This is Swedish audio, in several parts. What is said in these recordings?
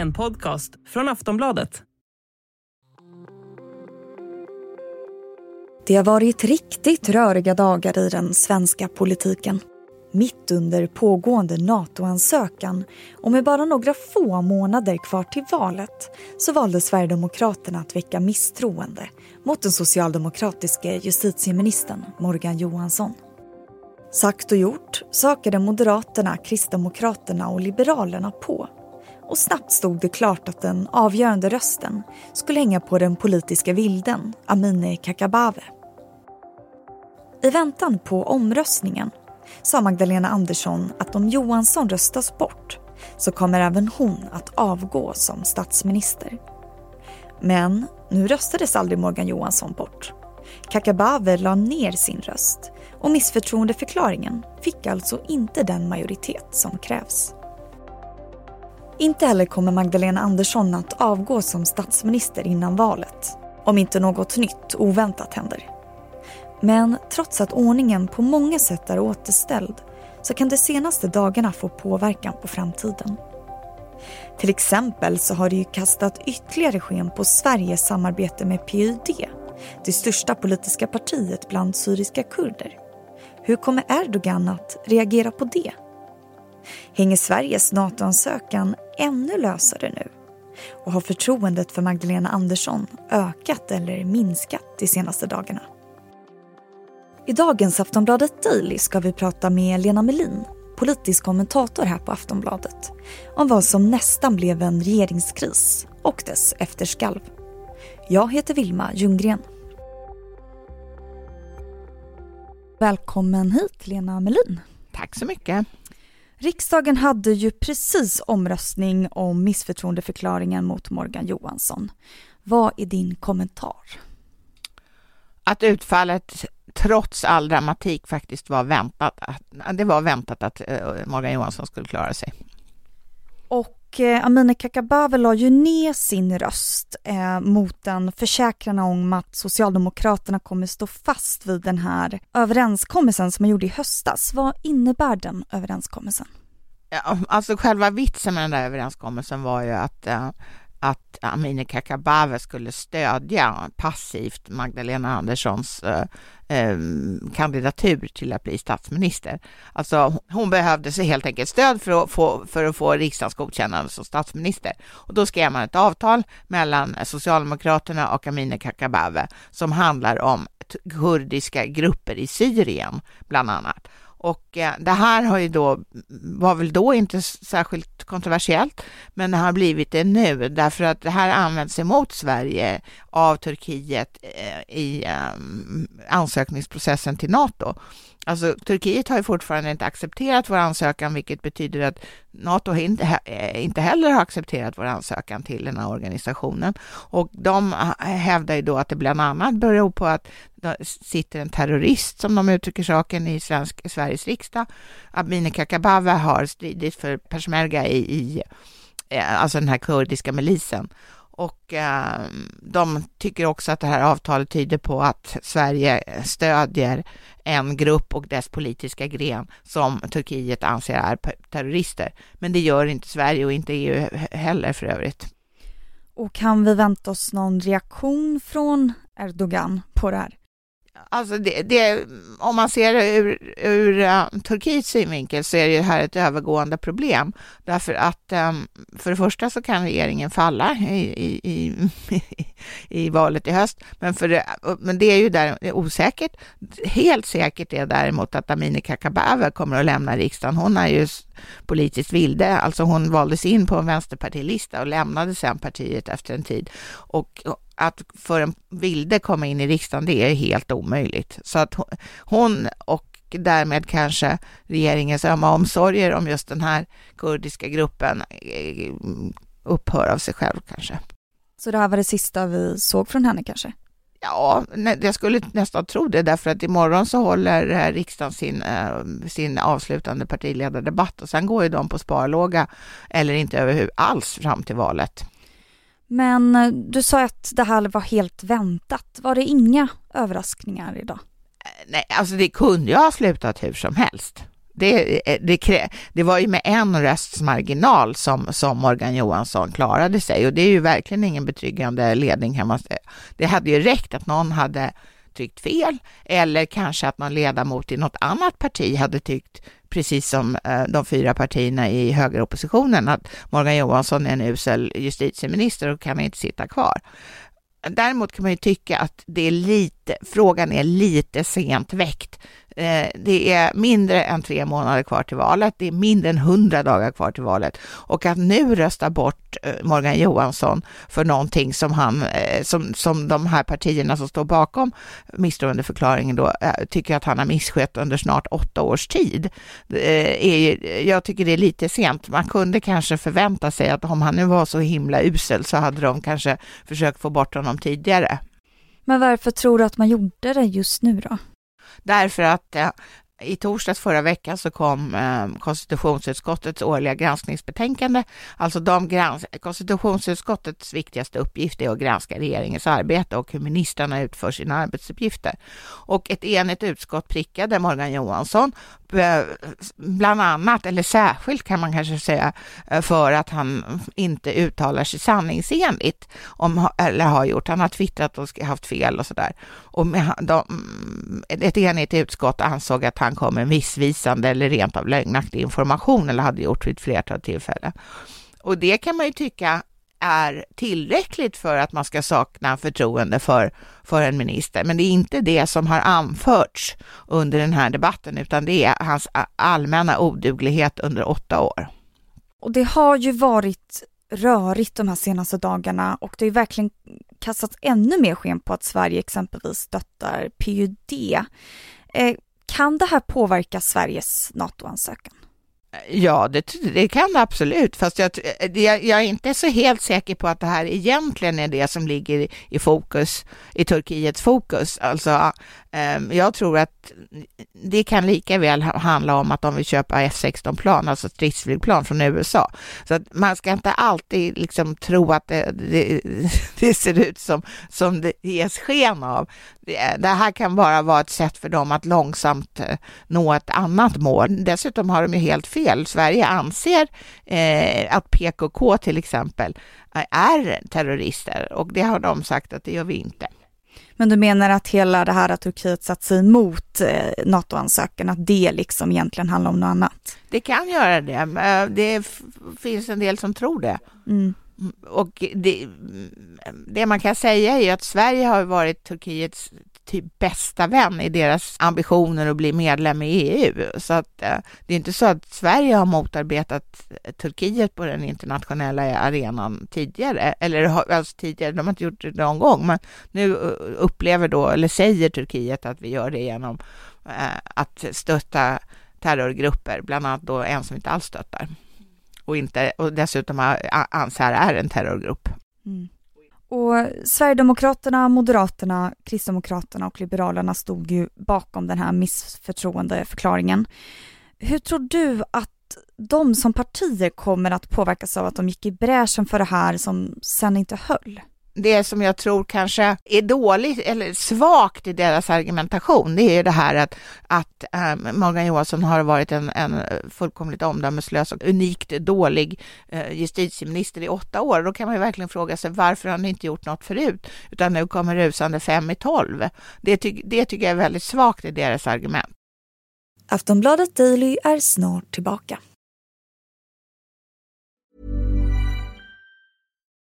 En podcast från Aftonbladet. Det har varit riktigt röriga dagar i den svenska politiken. Mitt under pågående NATO-ansökan och med bara några få månader kvar till valet så valde Sverigedemokraterna att väcka misstroende mot den socialdemokratiske justitieministern Morgan Johansson. Sagt och gjort sökade Moderaterna, Kristdemokraterna och Liberalerna på och snabbt stod det klart att den avgörande rösten skulle hänga på den politiska vilden Amineh Kakabaveh. I väntan på omröstningen sa Magdalena Andersson att om Johansson röstas bort så kommer även hon att avgå som statsminister. Men nu röstades aldrig Morgan Johansson bort. Kakabaveh la ner sin röst och missförtroendeförklaringen fick alltså inte den majoritet som krävs. Inte heller kommer Magdalena Andersson att avgå som statsminister innan valet om inte något nytt oväntat händer. Men trots att ordningen på många sätt är återställd så kan de senaste dagarna få påverkan på framtiden. Till exempel så har det ju kastat ytterligare sken på Sveriges samarbete med PYD, det största politiska partiet bland syriska kurder. Hur kommer Erdogan att reagera på det? Hänger Sveriges NATO-ansökan ännu lösare nu? Och har förtroendet för Magdalena Andersson ökat eller minskat de senaste dagarna? I dagens Aftonbladet Daily ska vi prata med Lena Melin, politisk kommentator här på Aftonbladet, om vad som nästan blev en regeringskris och dess efterskalv. Jag heter Vilma Ljunggren. Välkommen hit Lena Melin. Tack så mycket. Riksdagen hade ju precis omröstning om missförtroendeförklaringen mot Morgan Johansson. Vad är din kommentar? Att utfallet trots all dramatik faktiskt var väntat. Det var väntat att eh, Morgan Johansson skulle klara sig. Och eh, Amineh Kakabaveh la ju ner sin röst eh, mot en försäkran om att Socialdemokraterna kommer stå fast vid den här överenskommelsen som man gjorde i höstas. Vad innebär den överenskommelsen? Ja, alltså själva vitsen med den där överenskommelsen var ju att eh, att Amineh Kakabaveh skulle stödja passivt Magdalena Anderssons eh, eh, kandidatur till att bli statsminister. Alltså hon behövde så helt enkelt stöd för att få, för att få riksdagens godkännande som statsminister. Och då skrev man ett avtal mellan Socialdemokraterna och Amineh Kakabaveh som handlar om kurdiska grupper i Syrien, bland annat. Och eh, det här har ju då, var väl då inte särskilt kontroversiellt, men det har blivit det nu därför att det här används emot Sverige av Turkiet eh, i eh, ansökningsprocessen till NATO. Alltså Turkiet har ju fortfarande inte accepterat vår ansökan, vilket betyder att NATO inte, eh, inte heller har accepterat vår ansökan till den här organisationen. Och de eh, hävdar ju då att det bland annat beror på att det sitter en terrorist, som de uttrycker saken, i svensk, Sveriges riksdag. Amineh Kakabaveh har stridit för peshmerga i, i eh, alltså den här kurdiska milisen och eh, de tycker också att det här avtalet tyder på att Sverige stödjer en grupp och dess politiska gren som Turkiet anser är terrorister. Men det gör inte Sverige och inte EU heller för övrigt. Och kan vi vänta oss någon reaktion från Erdogan på det här? Alltså det, det, om man ser det ur, ur uh, Turkiets synvinkel så är det här ett övergående problem. Därför att um, för det första så kan regeringen falla i, i, i, i valet i höst. Men, för det, men det är ju där, är osäkert. Helt säkert är däremot att Amineh Kakabaveh kommer att lämna riksdagen. Hon är ju politiskt vilde, alltså hon valdes in på en vänsterpartilista och lämnade sen partiet efter en tid. Och att för en vilde komma in i riksdagen, det är helt omöjligt. Så att hon och därmed kanske regeringens ömma omsorger om just den här kurdiska gruppen eh, upphör av sig själv kanske. Så det här var det sista vi såg från henne kanske? Ja, jag skulle nästan tro det, därför att imorgon så håller riksdagen sin, eh, sin avslutande partiledardebatt och sen går ju de på sparlåga eller inte över alls fram till valet. Men eh, du sa att det här var helt väntat. Var det inga överraskningar idag? Eh, nej, alltså det kunde ju ha slutat hur som helst. Det, eh, det, det, var ju med en rösts marginal som, som Morgan Johansson klarade sig och det är ju verkligen ingen betryggande ledning kan man säga. Det hade ju räckt att någon hade tyckt fel eller kanske att någon ledamot i något annat parti hade tyckt precis som eh, de fyra partierna i högeroppositionen att Morgan Johansson är en usel justitieminister och kan inte sitta kvar. Däremot kan man ju tycka att det är lite, frågan är lite sent väckt Eh, det är mindre än tre månader kvar till valet. Det är mindre än hundra dagar kvar till valet och att nu rösta bort eh, Morgan Johansson för någonting som han, eh, som, som de här partierna som står bakom misstroendeförklaringen då tycker att han har misskött under snart åtta års tid. Är, jag tycker det är lite sent. Man kunde kanske förvänta sig att om han nu var så himla usel så hade de kanske försökt få bort honom tidigare. Men varför tror du att man gjorde det just nu då? Därför att eh, i torsdags förra veckan så kom eh, konstitutionsutskottets årliga granskningsbetänkande. Alltså de grans konstitutionsutskottets viktigaste uppgift är att granska regeringens arbete och hur ministrarna utför sina arbetsuppgifter. Och ett enigt utskott prickade Morgan Johansson bland annat, eller särskilt kan man kanske säga, eh, för att han inte uttalar sig sanningsenligt, om, eller har gjort. Han har twittrat och haft fel och sådär. Och med, de, mm, ett enigt utskott ansåg att han kom med missvisande eller rent av lögnaktig information, eller hade gjort vid ett flertal tillfällen. Och det kan man ju tycka är tillräckligt för att man ska sakna förtroende för, för en minister. Men det är inte det som har anförts under den här debatten, utan det är hans allmänna oduglighet under åtta år. Och det har ju varit rörigt de här senaste dagarna och det har ju verkligen kastats ännu mer sken på att Sverige exempelvis stöttar PUD. Eh, kan det här påverka Sveriges NATO-ansökan? Ja, det, det, kan det absolut, fast jag, jag, jag, är inte så helt säker på att det här egentligen är det som ligger i fokus, i Turkiets fokus. Alltså, ehm, jag tror att det kan lika väl handla om att de vill köpa F16-plan, alltså stridsflygplan från USA. Så att man ska inte alltid liksom tro att det, det, det ser ut som, som det ges sken av. Det, här kan bara vara ett sätt för dem att långsamt eh, nå ett annat mål. Dessutom har de ju helt fel. Sverige anser eh, att PKK till exempel är terrorister och det har de sagt att det gör vi inte. Men du menar att hela det här att Turkiet satt sig emot eh, NATO-ansökan, att det liksom egentligen handlar om något annat? Det kan göra det. Eh, det finns en del som tror det. Mm. Och det, det, man kan säga är att Sverige har varit Turkiets typ bästa vän i deras ambitioner att bli medlem i EU. Så att eh, det är inte så att Sverige har motarbetat Turkiet på den internationella arenan tidigare, eller alltså tidigare, de har inte gjort det någon gång, men nu eh, upplever då, eller säger Turkiet att vi gör det genom eh, att stötta terrorgrupper, bland annat då en som inte alls stöttar och, inte, och dessutom anser är en terrorgrupp. Mm. Och Sverigedemokraterna, Moderaterna, Kristdemokraterna och Liberalerna stod ju bakom den här missförtroendeförklaringen. Hur tror du att de som partier kommer att påverkas av att de gick i bräschen för det här som sen inte höll? Det som jag tror kanske är dåligt eller svagt i deras argumentation, det är ju det här att, att ehm, Morgan Johansson har varit en, en fullkomligt omdömeslös och unikt dålig eh, justitieminister i åtta år. Då kan man ju verkligen fråga sig varför han inte gjort något förut, utan nu kommer rusande fem i tolv. Det, ty det tycker jag är väldigt svagt i deras argument. Aftonbladet Daily är snart tillbaka.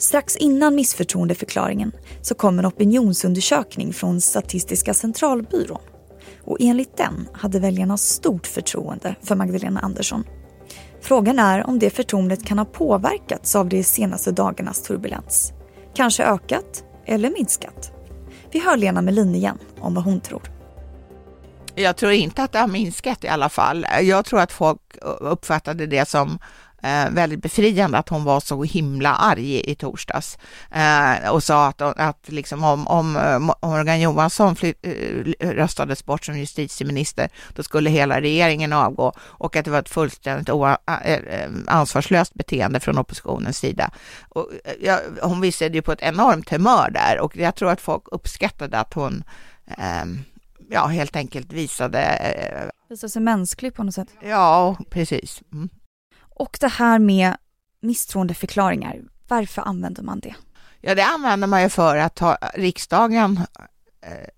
Strax innan missförtroendeförklaringen så kom en opinionsundersökning från Statistiska centralbyrån. Och enligt den hade väljarna stort förtroende för Magdalena Andersson. Frågan är om det förtroendet kan ha påverkats av de senaste dagarnas turbulens. Kanske ökat eller minskat. Vi hör Lena Melin igen om vad hon tror. Jag tror inte att det har minskat i alla fall. Jag tror att folk uppfattade det som eh, väldigt befriande att hon var så himla arg i, torsdags eh, och sa att, att liksom om, om eh, Morgan Johansson fly, eh, röstades bort som justitieminister, då skulle hela regeringen avgå och att det var ett fullständigt eh, ansvarslöst beteende från oppositionens sida. Och, ja, hon visade ju på ett enormt humör där och jag tror att folk uppskattade att hon ehm, ja, helt enkelt visade... Visade sig mänsklig på något sätt. Ja, precis. Mm. Och det här med misstroendeförklaringar, varför använder man det? Ja, det använder man ju för att ha, riksdagen eh,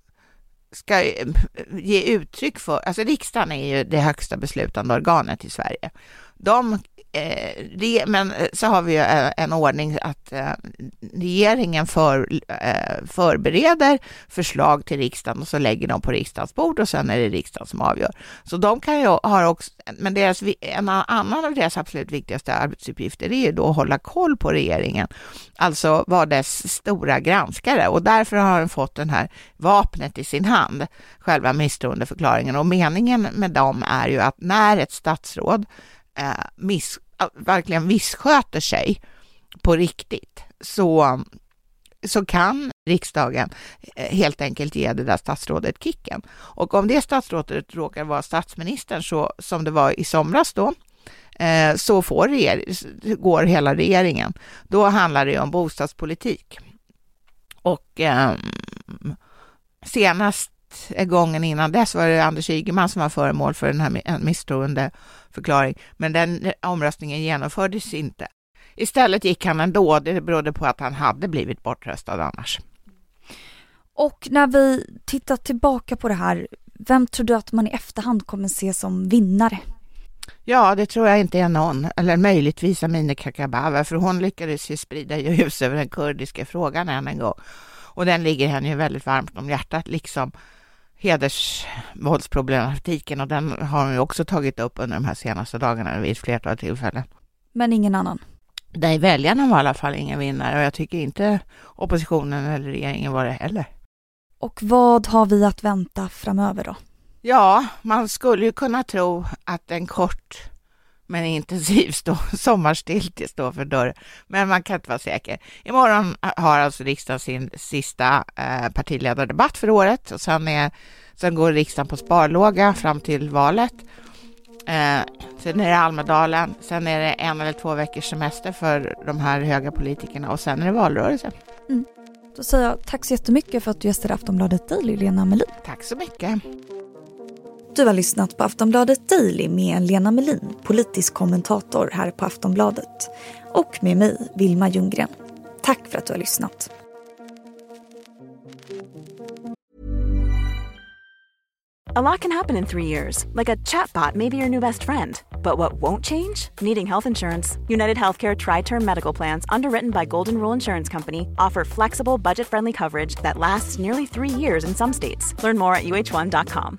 ska eh, ge uttryck för, alltså riksdagen är ju det högsta beslutande organet i Sverige. De Eh, men eh, så har vi ju eh, en ordning att regeringen för, förbereder förslag till riksdagen och så lägger de på riksdagens bord och sen är det riksdagen som avgör. Så de kan ju ha också, men deras, en annan av deras absolut viktigaste arbetsuppgifter är ju då att hålla koll på regeringen, alltså vara dess stora granskare och därför har den fått den här vapnet i sin hand, själva misstroendeförklaringen och meningen med dem är ju att när ett statsråd eh, miss, verkligen missköter sig på riktigt så, så kan riksdagen eh, helt enkelt ge det där statsrådet kicken. Och om det statsrådet råkar vara statsministern, så, som det var i somras då, eh, så får går hela regeringen. Då handlar det om bostadspolitik. Och ehm, eh, senast gången innan dess var det Anders Ygeman som var föremål för den här misstroende misstroendeförklaring, men den omröstningen genomfördes inte. Istället gick han ändå, det berodde på att han hade blivit bortröstad annars. Och när vi tittar tillbaka på det här, vem tror du att man i efterhand kommer se som vinnare? Ja, det tror jag inte är någon, eller möjligtvis Amineh Kakabaveh, för hon lyckades ju sprida ljus över den kurdiska frågan än en gång. Och den ligger henne ju väldigt varmt om hjärtat, liksom hedersvåldsproblematiken och den har hon ju också tagit upp under de här senaste dagarna vid ett flertal tillfällen. Men ingen annan? Nej, väljarna var i alla fall ingen vinnare och jag tycker inte oppositionen eller regeringen var det heller. Och vad har vi att vänta framöver då? Ja, man skulle ju kunna tro att en kort men intensiv stå, sommarstiltje står för dörren. Men man kan inte vara säker. Imorgon har alltså riksdagen sin sista eh, partiledardebatt för året och sen, är, sen går riksdagen på sparlåga fram till valet. Eh, sen är det Almedalen, sen är det en eller två veckors semester för de här höga politikerna och sen är det valrörelse. Mm. Då säger jag tack så jättemycket för att du gästade Aftonbladet Daily, Lena Melin. Tack så mycket. Du har lyssnat på Aftonbladet Daily med Lena Melin, politisk kommentator här på Aftonbladet. Och med mig, Vilma Ljunggren. Tack för att du har lyssnat. A lot can happen in three years, like a chatbot may be your new best friend. But what won't change? Needing health insurance. United Healthcare Tri Term Medical Plans, underwritten by Golden Rule Insurance Company, offer flexible, budget friendly coverage that lasts nearly three years in some states. Learn more at uh1.com.